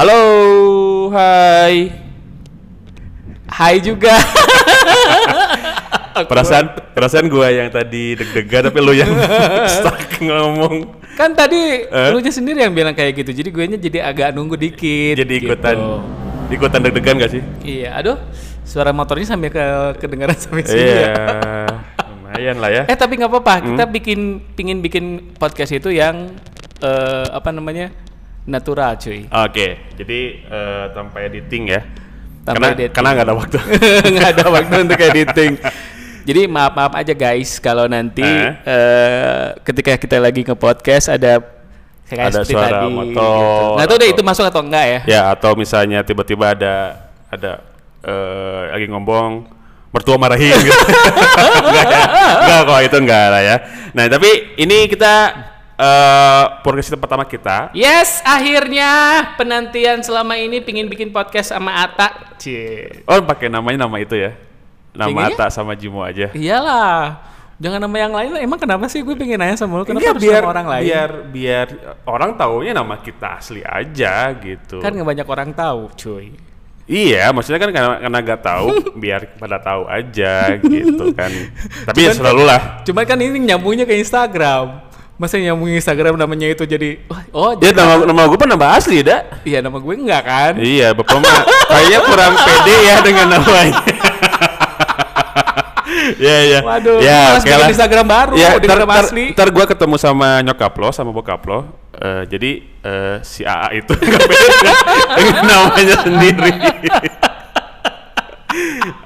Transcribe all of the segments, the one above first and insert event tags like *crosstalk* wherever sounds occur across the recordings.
Halo, hai. Hai juga. *laughs* Perasaan perasaan gua yang tadi deg-degan tapi lu yang *laughs* stuck ngomong. kan tadi Eh? lu sendiri yang bilang kayak gitu. Jadi gue nya jadi agak nunggu dikit. Jadi ikutan gitu. ikutan deg-degan gak sih? Iya, aduh. Suara motornya sampai ke kedengaran sampai sini. Iya. ya. Lumayan lah ya. Eh tapi nggak apa-apa. Hmm. Kita bikin pingin bikin podcast itu yang eh, apa namanya natural, cuy. Oke, jadi eh, tanpa editing ya. Tanpa karena editing. karena nggak ada waktu. *laughs* nggak ada waktu untuk editing. Jadi maaf maaf aja guys kalau nanti Eh? eh, ketika kita lagi nge podcast ada kayak Ada suara tadi, motor gitu. Nggak tahu deh itu masuk atau enggak ya. ya atau misalnya tiba-tiba ada ada eh, lagi ngomong mertua marahin gitu. *laughs* enggak ya. Enggak kok itu enggak lah ya. Nah, tapi ini kita eh podcast itu pertama kita. Yes, akhirnya penantian selama ini pingin bikin podcast sama Ata. Cie. Oh, pakai namanya nama itu ya. Nama Pengennya? Ata sama Jimo aja. Iyalah. Jangan nama yang lain lah. Emang kenapa sih gue pengen nanya sama lu? Kenapa Enggak, harus biar nama orang lain? biar biar orang taunya nama kita asli aja gitu. Kan nggak banyak orang tahu, cuy. Iya, maksudnya kan karena karena nggak tahu, *laughs* biar pada tahu aja gitu kan. *laughs* Tapi ya Cuman- selalu lah. Cuman kan ini nyambungnya ke Instagram. Masa nyambung Instagram namanya itu jadi wah, oh Ya jadi nama nama gue pun nama asli, dah. iya nama gue enggak kan? Iya, Bapak mah kayaknya kurang pede ya dengan namanya. *laughs* Iya, iya. Waduh, ya, bikin lah. Instagram baru Ya, nama ntar, asli. ntar gue ketemu sama nyokap lo, sama bokap lo. Eh, jadi eh, si AA itu *laughs* nggak beda dengan namanya sendiri. *laughs*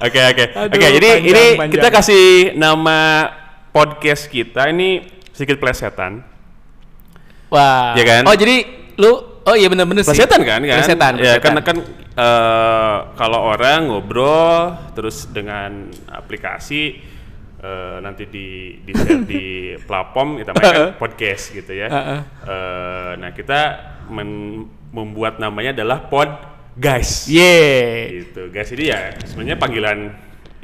Oke, oke. Oke, jadi panjang, ini panjang. kita kasih nama podcast kita ini sedikit plesetan. Wah. Iya kan? Oh, jadi lu oh iya bener-bener sih. Plesetan kan kan? Plesetan, Ya plesetan. karena kan eh, kalau orang ngobrol terus dengan aplikasi eh, nanti di di share di *laughs* platform kita mainkan podcast gitu ya. Eh, nah kita men- membuat namanya adalah pod guys. Ye. Gitu. Guys ini ya sebenarnya panggilan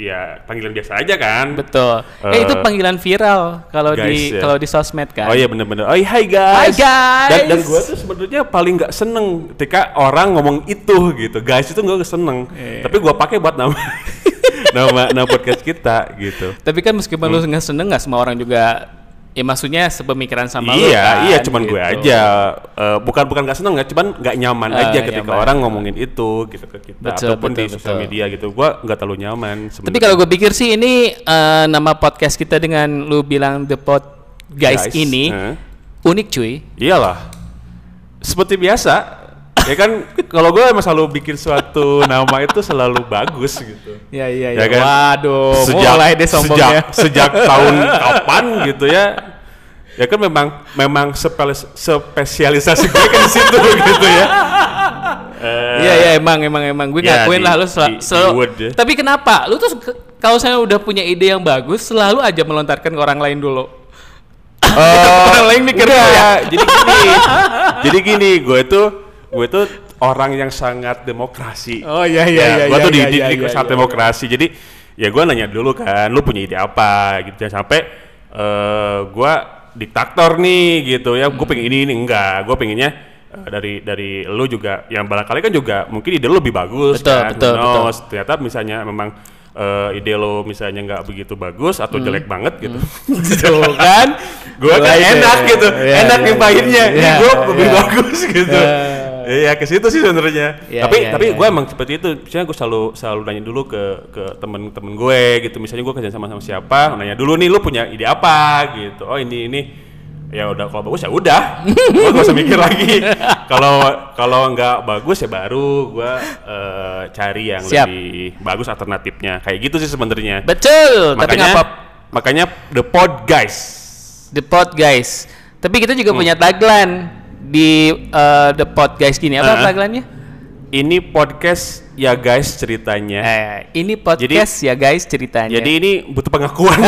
ya panggilan biasa aja kan. Betul. eh Eh, itu panggilan viral kalau di ya. kalau di sosmed kan. Oh iya bener-bener. Oh iya, hai guys. Hai, guys. Dan, dan gue tuh sebenarnya paling nggak seneng ketika orang ngomong itu gitu. Guys itu gue seneng. Iya. Tapi gue pakai buat nama *laughs* nama nama podcast kita gitu. Tapi kan meskipun lu nggak seneng nggak semua orang juga ya maksudnya sepemikiran sama lu iya kan, iya cuman gue gitu. aja Eh, bukan bukan nggak seneng ya cuman nggak nyaman Ah, aja ketika nyaman. orang ngomongin itu gitu ke kita Betul, ataupun di betul, sosial betul. media gitu gue nggak terlalu nyaman Tapi kalau gue pikir sih ini eh, nama podcast kita dengan lu bilang the pod guys, ini eh, unik cuy. iyalah seperti biasa ya kan kalau gue emang selalu bikin suatu nama itu selalu bagus gitu Ya iya Ya iya. kan? Waduh, sejak mulai deh sejak sombongnya. *laughs* sejak tahun kapan gitu ya ya kan memang memang spesialis- spesialisasi gue kan di situ *laughs* gitu ya Eh, Iya iya emang emang emang gue Ya, ngakuin di- lah lu sel- di- di selalu. Ya. Tapi kenapa? Lu tuh kalau saya udah punya ide yang bagus selalu aja melontarkan ke orang lain dulu. *laughs* orang lain mikir ya. jadi gini jadi gini gue tuh gue tuh orang yang sangat demokrasi. Oh iya iya iya. gue iya, tuh iya, dididik iya, iya, sangat iya, demokrasi. Jadi ya gue nanya dulu kan lu punya ide apa? Gitu jangan sampai eh gue diktator nih gitu ya. Gue pengen ini ini enggak. Gue pengennya eh, dari dari lu juga. Yang barangkali kan juga mungkin ide lu lebih bagus Betul, kan betul, knows? ternyata misalnya memang eh, ide lo misalnya nggak begitu bagus atau Hmm. jelek banget gitu. *laughs* Tuh kan. gue kan enak gitu Iya, enak iya, ngimpahinnya iya, ini iya, gue lebih iya. bagus gitu. Iya. Iya ke situ sih sebenarnya. Iya, tapi iya, tapi iya. gue emang seperti itu. Misalnya gue selalu selalu nanya dulu ke ke temen-temen gue gitu. Misalnya gue kerja sama sama siapa nanya dulu nih lu punya ide apa? gitu. Oh ini ini. Ya udah kalau bagus ya udah. Gue gak usah mikir lagi. *laughs* Kalau kalau nggak bagus ya baru gue eh, cari yang Siap. lebih bagus alternatifnya. Kayak gitu sih sebenarnya. Betul, tapi makanya ngapa makanya the pod guys. The pod guys. Tapi kita Hmm. juga punya tagline di eh, the pod guys gini. Apa Heeh. tagline-nya? ini podcast ya guys ceritanya. Eh, ini podcast ya guys ceritanya. Jadi ini butuh pengakuan.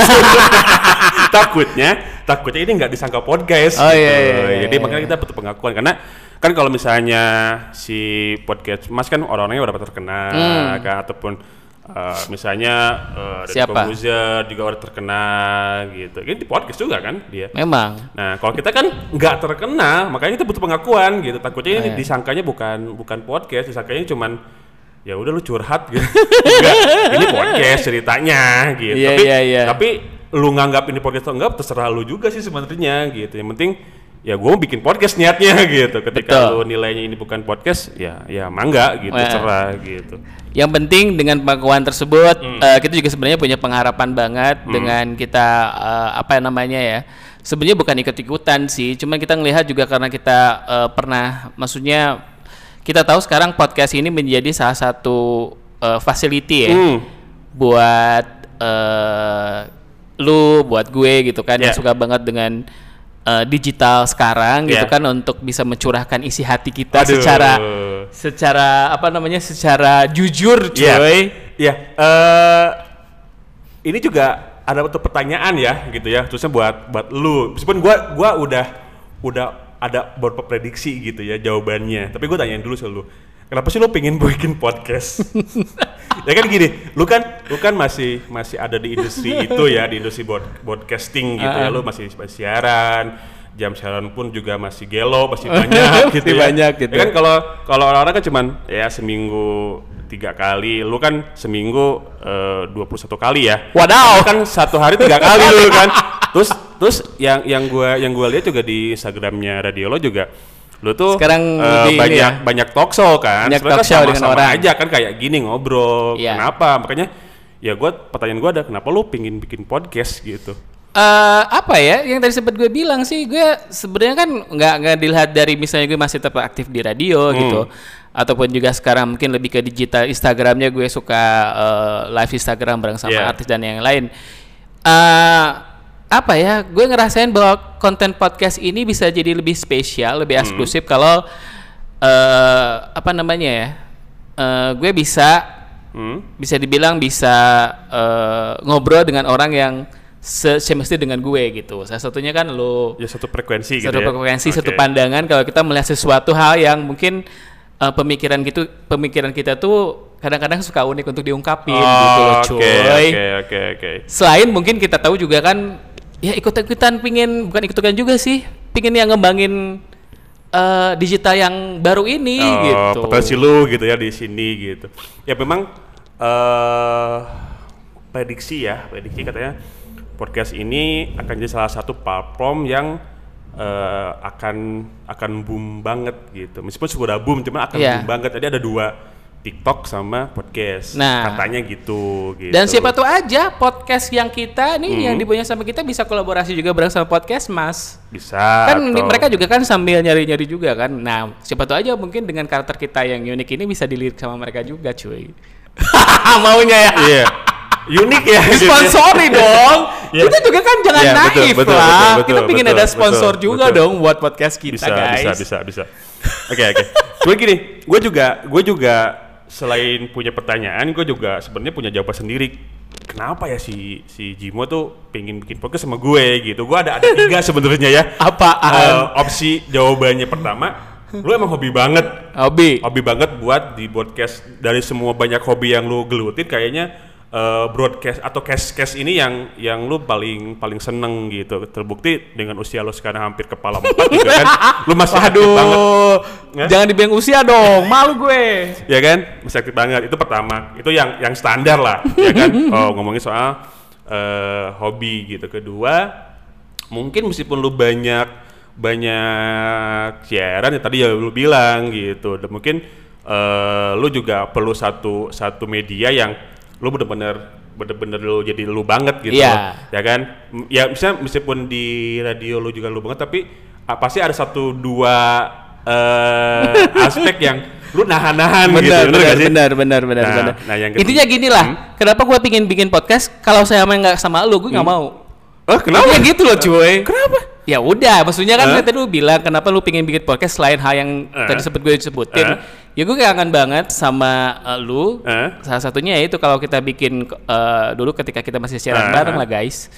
*laughs* takutnya, takutnya ini nggak disangka podcast. Oh, gitu. iya, iya, iya, Jadi iya. makanya kita butuh pengakuan karena kan kalau misalnya si podcast Mas kan orang-orangnya udah terkenal Hmm. kan ataupun Eh, misalnya uh, Siapa? Corbuzier juga udah terkena gitu. Ini di podcast juga kan dia. Memang. Nah, kalau kita kan nggak terkena, makanya kita butuh pengakuan gitu. Takutnya ini Iya. disangkanya bukan bukan podcast, disangkanya cuman ya udah lu curhat gitu. *laughs* Enggak, ini podcast ceritanya gitu. Iya, tapi iya, iya. tapi lu nganggap ini podcast atau enggak terserah lu juga sih sebenarnya gitu. Yang penting ya gue bikin podcast niatnya *laughs* gitu. Ketika Betul. lu nilainya ini bukan podcast, ya ya mangga gitu, Nah. terserah gitu. Yang penting dengan pengakuan tersebut Hmm. eh, kita juga sebenarnya punya pengharapan banget dengan kita eh, apa namanya ya. Sebenarnya bukan ikut-ikutan sih, cuman kita ngelihat juga karena kita eh, pernah maksudnya kita tahu sekarang podcast ini menjadi salah satu eh, facility ya Hmm. buat eh, lu, buat gue gitu kan yang Yeah. suka banget dengan eh, digital sekarang gitu Yeah. kan untuk bisa mencurahkan isi hati kita Aduh. secara secara apa namanya secara jujur Iya. cuy. Iya. eh, ini juga ada satu pertanyaan ya gitu ya. Terusnya buat buat lu. Meskipun gua gua udah udah ada beberapa prediksi gitu ya jawabannya. Tapi gue tanyain dulu sama lu. Kenapa sih lu pengen bikin podcast? *laughs* ya kan gini, lu kan lu kan masih masih ada di industri itu ya, di industri broad, broadcasting gitu ya. Ah. Lu masih, masih siaran, jam siaran pun juga masih gelo, masih banyak *laughs* gitu ya. banyak gitu. Ya kan kalau kalau orang-orang kan cuman ya seminggu tiga kali, lu kan seminggu eh, 21 kali ya. Wadaw. Lu kan satu hari tiga kali lu kan. *laughs* Terus terus yang yang gua yang gua lihat juga di Instagramnya radio lo juga lu tuh Sekarang lebih ini banyak ya. banyak talk show kan. Banyak Sebenarnya talk show kan dengan orang. aja kan kayak gini ngobrol. Iya. Kenapa? Makanya ya gua pertanyaan gua ada kenapa lu pingin bikin podcast gitu. Eh, apa ya yang tadi sempat gue bilang sih gue sebenarnya kan nggak nggak dilihat dari misalnya gue masih tetap aktif di radio Hmm. gitu ataupun juga sekarang mungkin lebih ke digital Instagramnya gue suka eh, live Instagram bareng sama Yeah. artis dan yang lain eh apa ya gue ngerasain bahwa konten podcast ini bisa jadi lebih spesial lebih Hmm. eksklusif kalau eh apa namanya ya eh, gue bisa Hmm? bisa dibilang bisa eh, ngobrol dengan orang yang se semesti dengan gue gitu. Salah satunya kan lo Ya satu frekuensi gitu satu ya. frekuensi, satu Oke. pandangan kalau kita melihat sesuatu hal yang mungkin eh, pemikiran gitu pemikiran kita tuh kadang-kadang suka unik untuk diungkapin Oh, gitu loh, Oke, cuy. oke, oke, oke. Selain mungkin kita tahu juga kan ya ikut-ikutan pingin bukan ikut-ikutan juga sih, pingin yang ngembangin eh, digital yang baru ini Oh, gitu. potensi lu gitu ya di sini gitu. Ya memang eh prediksi ya, prediksi katanya podcast ini akan jadi salah satu platform yang eh, akan akan boom banget gitu. Meskipun sudah boom, cuman akan Iya. boom banget. Jadi ada dua TikTok sama podcast. Nah. katanya gitu gitu. Dan siapa tahu aja podcast yang kita nih Hmm. yang dipunya sama kita bisa kolaborasi juga bareng sama podcast Mas. bisa kan atau- mereka juga kan sambil nyari-nyari juga kan. Nah, siapa tahu aja mungkin dengan karakter kita yang unik ini bisa dilirik sama mereka juga, cuy. *laughs* Maunya ya. Iya. Unik ya. Sponsori dong. *laughs* Iya. Kita juga kan jangan Iya, betul, naif betul, lah. betul, betul, kita pingin betul, ada sponsor betul, juga betul. dong buat podcast kita, bisa, guys. Bisa, bisa, bisa. Oke, oke. Gue gini, gue juga, gue juga selain punya pertanyaan, gue juga sebenarnya punya jawaban sendiri. Kenapa ya si si Jimo tuh pengen bikin podcast sama gue gitu? Gue ada ada tiga *laughs* sebenarnya ya. Apaan? Eh, opsi jawabannya pertama, lu emang hobi banget, Hobi. hobi banget buat di podcast dari semua banyak hobi yang lu gelutin kayaknya eh, broadcast atau cast-cast ini yang yang lu paling paling seneng gitu terbukti dengan usia lu sekarang hampir kepala empat juga kan *laughs* lu masih aktif banget Waduh. Ya? Jangan dibilang usia dong. *laughs* Malu gue. ya kan masih aktif banget itu pertama itu yang yang standar lah ya kan *laughs* oh ngomongin soal eh, hobi gitu kedua mungkin meskipun lu banyak banyak siaran ya tadi ya lu bilang gitu dan mungkin eh, lu juga perlu satu satu media yang lu bener-bener bener-bener lu jadi lu banget gitu loh. ya kan ya misalnya meskipun di radio lu juga lu banget tapi ah, pasti ada satu dua eh *laughs* aspek yang lu nahan-nahan gitu benar, bener benar, nggak sih? benar, benar, benar, Nah, benar. nah, yang Intinya gini lah, kenapa gue pingin bikin podcast kalau saya main nggak sama lu, gue nggak mau. Oh, kenapa? Intinya gitu loh, cuy. Kenapa? Ya udah, maksudnya kan Hah? tadi lu bilang kenapa lu pingin bikin podcast selain hal yang Eh. tadi sempat gue sebutin. Eh. Ya gue kangen banget sama eh, lu. Eh. Salah satunya yaitu kalau kita bikin eh, dulu ketika kita masih siaran Eh. bareng lah guys.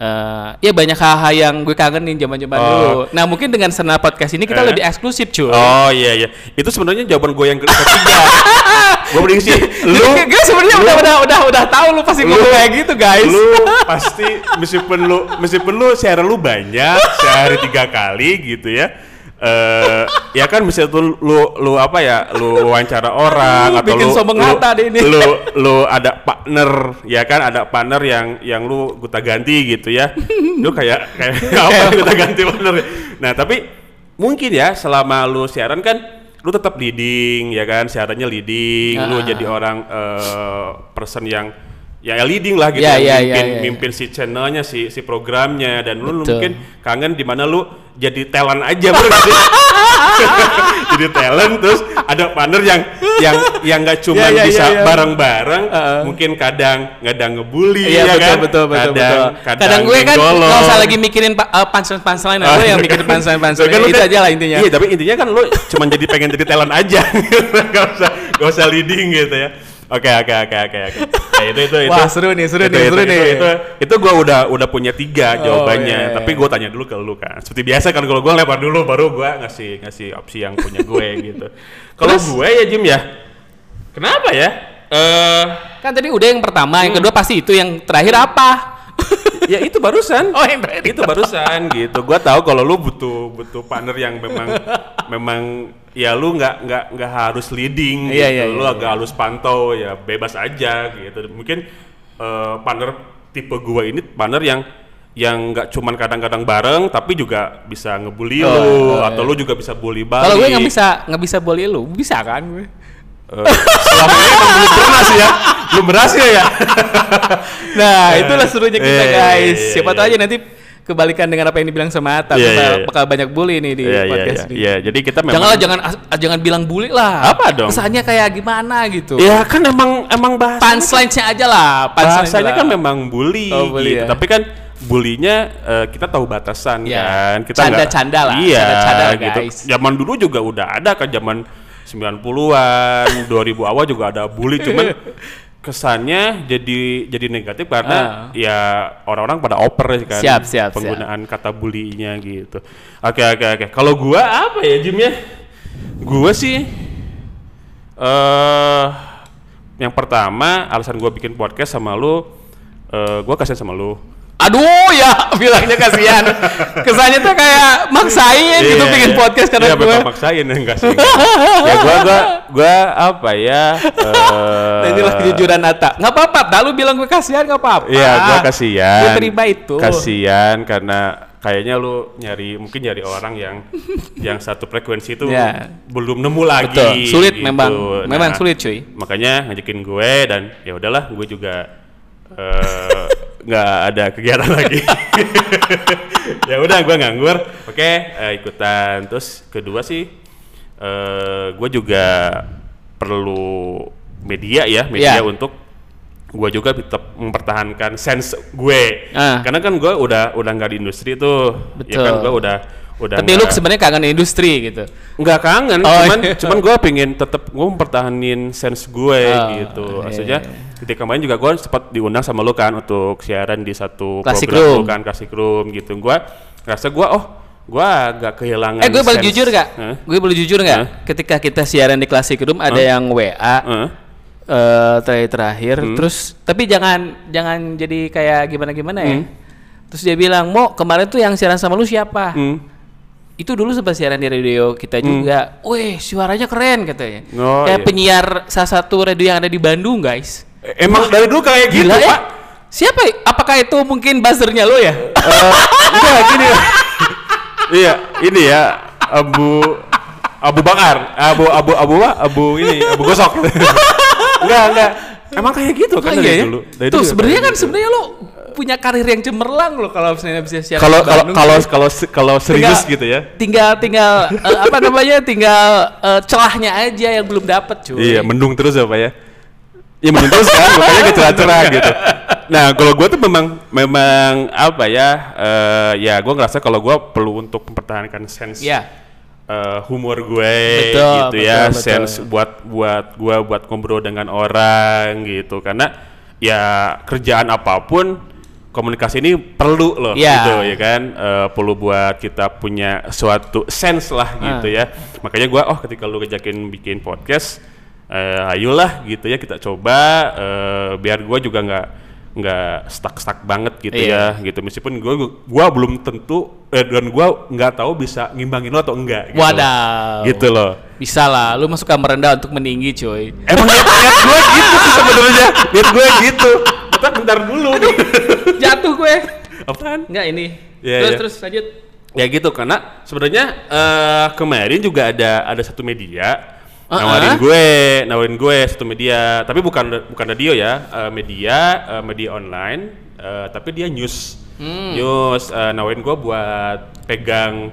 eh, ya banyak hal-hal yang gue kangenin zaman-zaman Oh. dulu. Nah mungkin dengan Sena Podcast ini kita Eh? lebih eksklusif cuy. Oh iya iya. Itu sebenarnya jawaban gue yang ke- ketiga. *laughs* gue sih *laughs* lu Gue- gue sebenarnya udah udah udah udah tahu lu pasti ngomong kayak gitu guys. lu pasti meskipun lu meskipun lu share lu banyak sehari tiga kali gitu ya eh ya kan bisa tuh lu lu apa ya lu wawancara orang atau bikin lu sombong lu, ini. lu lu ada partner ya kan ada partner yang yang lu gonta ganti gitu ya lu kayak kayak *laughs* apa gonta ganti partner nah tapi mungkin ya selama lu siaran kan lu tetap leading ya kan siarannya leading Ah. lu jadi orang eh, person yang ya ya leading lah gitu Ya, ya, yang ya, mimpin ya, ya. mimpin si channelnya si si programnya dan lu, lu mungkin kangen di mana lu jadi talent aja gak *laughs* sih jadi talent terus ada partner yang yang yang nggak cuma Ya, ya, bisa ya, ya. bareng-bareng Uh-uh. mungkin kadang kadang ngebully Iya ya betul, kan betul betul kadang, betul. kadang, Kadang, gue kan nggak usah lagi mikirin uh, punchline punchline, Ah, gue yang mikirin punchline punchline. kan itu kan- aja lah intinya. Iya, tapi intinya kan lu cuma jadi pengen jadi talent aja. *laughs* gak usah gak usah leading gitu ya. Oke, oke, oke, oke, oke. Ya, itu itu itu. Wah, seru nih, seru itu, nih, itu, seru itu, nih. Itu, itu, gua udah udah punya tiga Oh, jawabannya. iya, iya, Tapi iya. gua tanya dulu ke lu kan. Seperti biasa kan kalau gua lempar dulu baru gua ngasih ngasih opsi yang punya gue *laughs* gitu. Kalau gue ya Jim ya. Kenapa ya? Eh Kan tadi udah yang pertama, yang kedua pasti itu, yang terakhir apa? Ya itu barusan. Oh, yang terakhir. itu barusan gitu. Gua tahu kalau lu butuh butuh partner yang memang memang ya lu nggak nggak nggak harus leading Iya, gitu. iya, lu iya, agak halus pantau ya bebas aja gitu. Mungkin eh, partner tipe gua ini partner yang yang nggak cuman kadang-kadang bareng tapi juga bisa ngebully Oh, lu oh, atau lu juga bisa bully balik. Kalau gue nggak bisa nggak bisa bully lu, bisa kan gue? Eh, selama ini belum pernah sih ya. Belum berhasil ya. *laughs* Nah, *laughs* itulah serunya kita Iya, guys. iya, Siapa iya, tahu aja nanti kebalikan dengan apa yang dibilang sama Atta, Iya, bakal, iya, iya. bakal banyak bully nih di Iya, iya, podcast iya. ini. Iya, jadi kita memang Janganlah jangan jangan bilang bully lah. Apa dong? Kesannya kayak gimana gitu. Ya kan emang emang bahasa Punchline-nya aja lah. punchline-nya bahasanya lah. kan memang bully Oh, bully gitu. ya. Tapi kan bulinya eh, kita tahu batasan Iya. kan. Kita Canda-canda lah, Iya, canda-canda gitu. guys. Zaman dulu juga udah ada kan zaman 90-an, 2000 awal juga ada bully cuman *laughs* kesannya jadi jadi negatif karena Ah. ya orang-orang pada oper kan Siap, siap, penggunaan kata bully-nya gitu. Oke oke oke. Kalau gua apa ya Jim ya? Gua sih eh yang pertama alasan gua bikin podcast sama lu eh gua kasihan sama lu. Aduh ya *laughs* bilangnya kasihan. Kesannya tuh kayak maksain gitu Iya, bikin iya. podcast karena Iya, gue. maksain enggak sih. ya gua gua gua apa ya Nah, inilah kejujuran Atta. Nggak apa-apa, tak lu bilang gue kasihan nggak apa-apa. Iya, gua kasihan. Gue terima itu. Kasihan karena kayaknya lu nyari mungkin nyari orang yang yang satu frekuensi itu Iya. belum nemu lagi. Betul, sulit gitu. memang, Nah, memang sulit cuy. Makanya ngajakin gue dan ya udahlah, gue juga eh, nggak ada kegiatan lagi. *laughs* ya udah, gue nganggur. Oke, eh, ikutan. Terus kedua sih, eh, gue juga perlu media ya, media Iya. untuk gue juga tetap mempertahankan sense gue. Ah. Karena kan gue udah udah nggak di industri tuh, ya Betul. kan gue udah udah Tapi lu sebenarnya kangen industri gitu. nggak kangen, Oh, cuman iya. cuman gue pengen tetap gue mempertahanin sense gue Oh, gitu. Maksudnya iya. Ketika kemarin juga gue sempat diundang sama lu kan untuk siaran di satu Classic program Room. kan Classic Room gitu. Gue rasa gue oh gue agak kehilangan. Eh gue boleh jujur gak? Hah? Gue boleh jujur gak? Hah? Ketika kita siaran di Classic Room ada yang WA Hah? eh terakhir terakhir Hmm. terus tapi jangan jangan jadi kayak gimana gimana ya. Hmm. Terus dia bilang, "Mo, kemarin tuh yang siaran sama lu siapa?" Hmm. Itu dulu sempat siaran di radio kita juga. Wih, suaranya keren katanya. Oh, kayak iya. penyiar salah satu radio yang ada di Bandung, guys. Eh, Emang dari dulu kayak gitu Gila ya. pak? Siapa? ya? Apakah itu mungkin buzzernya lo ya? Enggak gini. iya ini ya Abu Abu Bakar, Abu Abu Abu apa? Abu ini Abu Gosok. *laughs* enggak enggak. Emang kayak gitu kan Oh, dari iya ya? dulu. Dari Tuh sebenarnya kan gitu. sebenarnya lo punya karir yang cemerlang lo kalau misalnya bisa siaran kalau kalau kalau kalau kalau serius Tinggal- gitu ya. Tinggal tinggal eh, apa namanya? Tinggal eh, celahnya aja yang belum dapat cuy. Iya, mendung terus ya, Pak ya. Iya, mendung terus kan, makanya ke cerah-cerah gitu. Nah, kalau gua tuh memang memang apa ya? eh, ya gua ngerasa kalau gua perlu untuk mempertahankan sense Iya. eh, humor gue Betul, gitu ya, betul, betul. sense buat buat gua buat ngobrol dengan orang gitu. Karena ya kerjaan apa pun komunikasi ini perlu loh Iya. gitu ya kan Eh, perlu buat kita punya suatu sense lah gitu Ah. ya makanya gua oh ketika lu ngejakin bikin podcast eh, ayolah gitu ya kita coba eh, biar gua juga nggak nggak stuck stuck banget gitu Iya. ya gitu meskipun gua gua belum tentu eh, dan gua nggak tahu bisa ngimbangin lo atau enggak gitu. Wadaw. gitu loh Bisa lah, lu masuk kamar rendah untuk meninggi cuy. Emang niat, niat gue gitu sih sebenarnya. Niat gue gitu. Kita bentar dulu nih. Jatuh gue. Apaan? Enggak ini. Iya, terus iya. terus lanjut. Ya gitu karena sebenarnya eh, kemarin juga ada ada satu media Uh-uh. nawarin gue, nawarin gue satu media, tapi bukan bukan radio ya, eh, media eh, media online, eh, tapi dia news, Hmm. news eh, nawarin gue buat pegang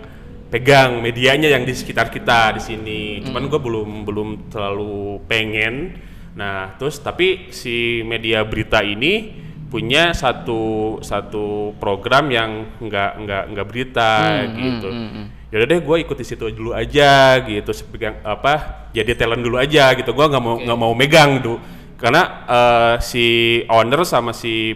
pegang medianya yang di sekitar kita di sini. Cuman Hmm. gue belum belum terlalu pengen. Nah terus tapi si media berita ini punya satu satu program yang nggak nggak nggak berita Hmm, gitu. Yaudah deh gue ikut di situ dulu aja gitu. Sepegang apa jadi talent dulu aja gitu. Gue nggak mau nggak mau megang tuh karena eh, si owner sama si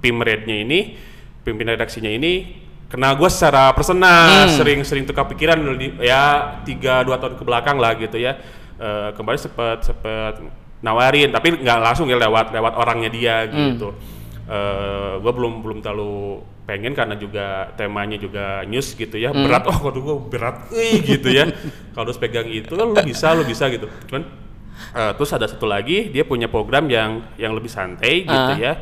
Pim Rednya ini pimpinan redaksinya ini kenal gue secara personal sering-sering tukar pikiran ya tiga dua tahun ke belakang lah gitu ya. Eh, kemarin sempet sempet nawarin tapi nggak langsung ya lewat lewat orangnya dia gitu. Gue belum belum terlalu pengen karena juga temanya juga news gitu ya berat. Oh waduh gue berat ih gitu ya. Kalau harus pegang itu kan lu bisa lu bisa gitu. Cuman eh, terus ada satu lagi dia punya program yang yang lebih santai gitu Ah. ya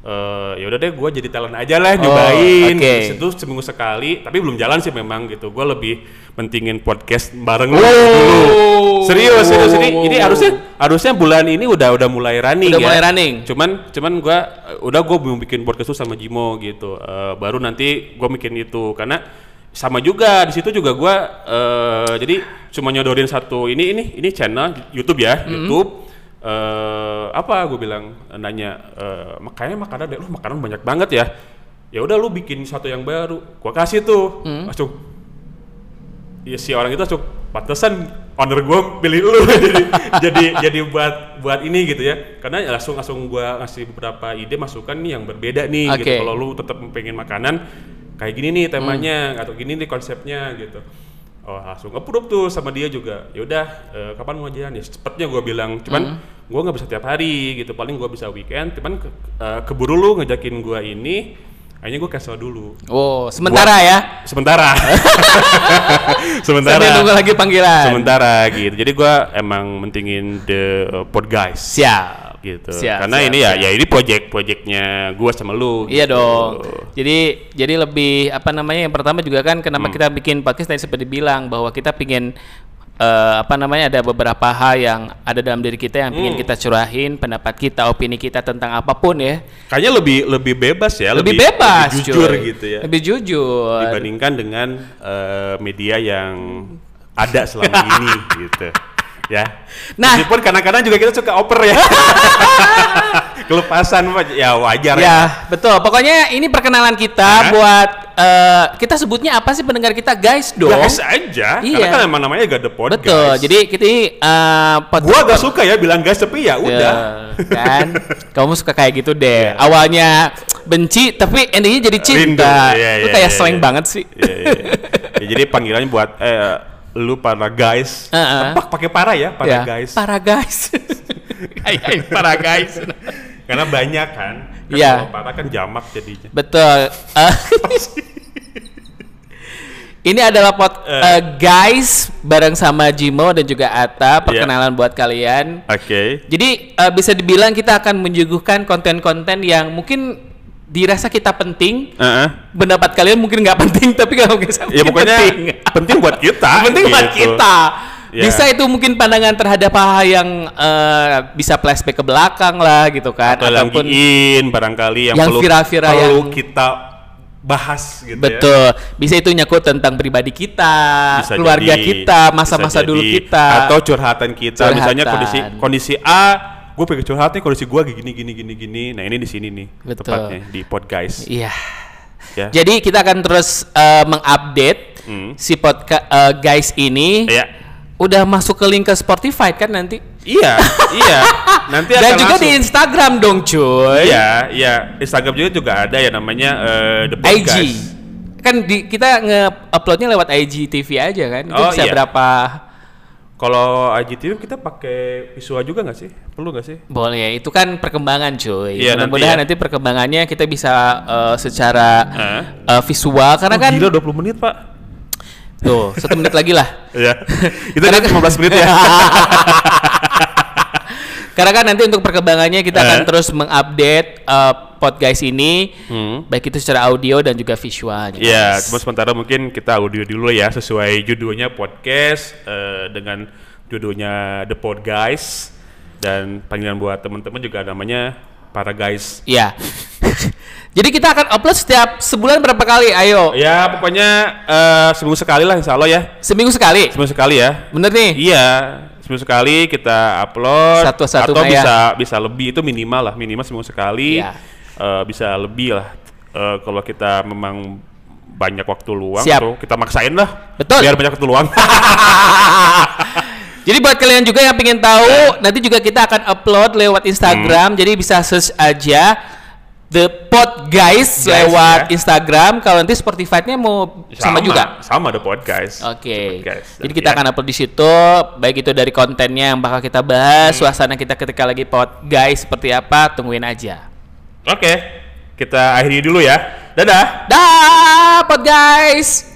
Eh, ya udah deh gue jadi talent aja lah nyobain oke. Di situ seminggu sekali tapi belum jalan sih memang gitu gue lebih pentingin podcast bareng lu Wow. dulu serius serius ini Wow, ini harusnya harusnya bulan ini udah udah mulai running Udah ya. mulai running. cuman cuman uh, udah gue belum bikin podcast tuh sama Jimo gitu Eh, baru nanti gue bikin itu karena sama juga di situ juga gua eh, jadi cuma nyodorin satu ini ini ini channel YouTube ya Mm-hmm. YouTube eh apa gue bilang nanya eh, makanya makanan deh lu makanan banyak banget ya. Ya udah lu bikin satu yang baru. Gua kasih tuh. Mm-hmm. langsung ya si orang itu langsung pantesan owner gue pilih lu. *laughs* Jadi jadi jadi buat buat ini gitu ya. Karena ya langsung langsung gue ngasih beberapa ide masukan nih yang berbeda nih Oke. gitu kalau lu tetap pengen makanan kayak gini nih temanya atau gini nih konsepnya gitu. Oh langsung approve tuh sama dia juga. Ya udah eh, kapan mau jalan ya cepetnya gue bilang. Cuman gue nggak bisa tiap hari gitu paling gue bisa weekend cuman ke, eh, keburu lu ngejakin gue ini akhirnya gue cancel dulu Oh, sementara ya. sementara *laughs* sementara Sambil nunggu lagi panggilan. sementara gitu jadi gua emang mentingin the uh, pod guys Siap. gitu Siap, karena siap, ini ya siap. ya ini project projectnya gua sama lu Iya gitu. dong. Jadi jadi lebih apa namanya yang pertama juga kan kenapa Hmm. kita bikin podcast tadi seperti bilang bahwa kita pingin eh, apa namanya ada beberapa hal yang ada dalam diri kita yang Hmm. pingin kita curahin pendapat kita, opini kita tentang apa pun ya. kayaknya lebih lebih bebas ya lebih, bebas, lebih jujur cuy. gitu ya Lebih jujur. dibandingkan dengan uh, media yang ada selama *laughs* ini gitu ya Nah. meskipun kadang-kadang juga kita suka oper ya *laughs* kelepasan ya wajar Ya, betul. Pokoknya ini perkenalan kita Hah? buat eh, kita sebutnya apa sih pendengar kita, guys dong. Gas aja, Iya. karena kan emang namanya gak ada podcast. Betul. Jadi kita ini podcast gua gak suka ya bilang gas tapi ya udah. Ya, kan *laughs* kamu suka kayak gitu deh Iya. awalnya benci tapi endingnya jadi cinta Rindu. Iya, lu iya, kayak iya, slang iya. banget sih Iya, iya, iya. *laughs* Ya, jadi panggilannya buat eh, lu para guys. Heeh. Apa pakai para ya, para Ya, guys. para guys *laughs* Kayak para guys Karena banyak kan. Kan Iya. Kalau para kan jamak jadinya. betul Eh, ini adalah pot eh, guys bareng sama Jimo dan juga Iya. Ata perkenalan buat kalian Oke. Jadi eh, bisa dibilang kita akan menyuguhkan konten-konten yang mungkin dirasa kita penting Heeh. pendapat kalian mungkin nggak penting *laughs* tapi kalau kita Ya pokoknya penting, buat kita. *laughs* penting buat gitu. kita Ya. bisa itu mungkin pandangan terhadap hal yang eh, bisa flashback ke belakang lah gitu kan Atau yang in barangkali yang, Yang perlu, viral-viral perlu yang- kita bahas gitu ya. betul. Bisa itu nyangkut tentang pribadi kita Bisa keluarga jadi, kita masa-masa dulu kita. Atau curhatan kita. Misalnya Curhatan. kondisi kondisi A gue pengen curhat nih kondisi gue gini gini gini gini. Nah ini di sini nih Betul. tepatnya di pod guys. Iya. Ya. Jadi kita akan terus eh, mengupdate Hmm. si podcast guys ini ya udah masuk ke link ke Spotify kan nanti. Iya, iya. Nanti *laughs* Dan akan juga langsung. di Instagram dong, cuy. Iya, iya. Instagram juga juga ada ya namanya eh, The IG. Podcast. Kan di, kita nge-uploadnya lewat IGTV aja kan. Itu Oh, bisa iya. berapa Kalau IGTV kita pakai visual juga nggak sih? Perlu nggak sih? boleh. Itu kan perkembangan, cuy. Iya, nanti Mudah-mudahan ya. nanti, perkembangannya kita bisa eh, secara Hah? eh, visual karena Oh, kan gila 20 menit, Pak. Tuh, satu menit lagi lah. Iya. Itu kan 15 menit ya. *laughs* Karena kan nanti untuk perkembangannya kita akan Eh. terus mengupdate uh, pod guys ini Hmm. baik itu secara audio dan juga visualnya. Iya, guys. cuma sementara mungkin kita audio dulu ya sesuai judulnya podcast eh, dengan judulnya The Pod Guys dan panggilan buat teman-teman juga namanya para guys. Iya. *laughs* Jadi kita akan upload setiap sebulan berapa kali? Ayo. Ya pokoknya eh, seminggu sekali lah insya Allah ya. Seminggu sekali. Seminggu sekali ya. Bener nih. Iya, seminggu sekali kita upload Satu-satu atau mah ya. bisa bisa lebih itu minimal lah, minimal seminggu sekali. Iya. Eh, bisa lebih lah. Eh, kalau kita memang banyak waktu luang Siap. tuh kita maksain lah. Betul. Biar banyak waktu luang. *laughs* *laughs* Jadi buat kalian juga yang pengen tahu, nanti juga kita akan upload lewat Instagram. Jadi bisa search aja The Pod Guys, Guys, lewat ya. Instagram. Kalau nanti Spotify-nya mau sama, juga. Sama The Podcast. Oke. Podcast. Jadi kita Ya. akan upload di situ, baik itu dari kontennya yang bakal kita bahas, suasana kita ketika lagi pod guys seperti apa, tungguin aja. Oke. Kita akhiri dulu ya. Dadah. Dah, pod guys.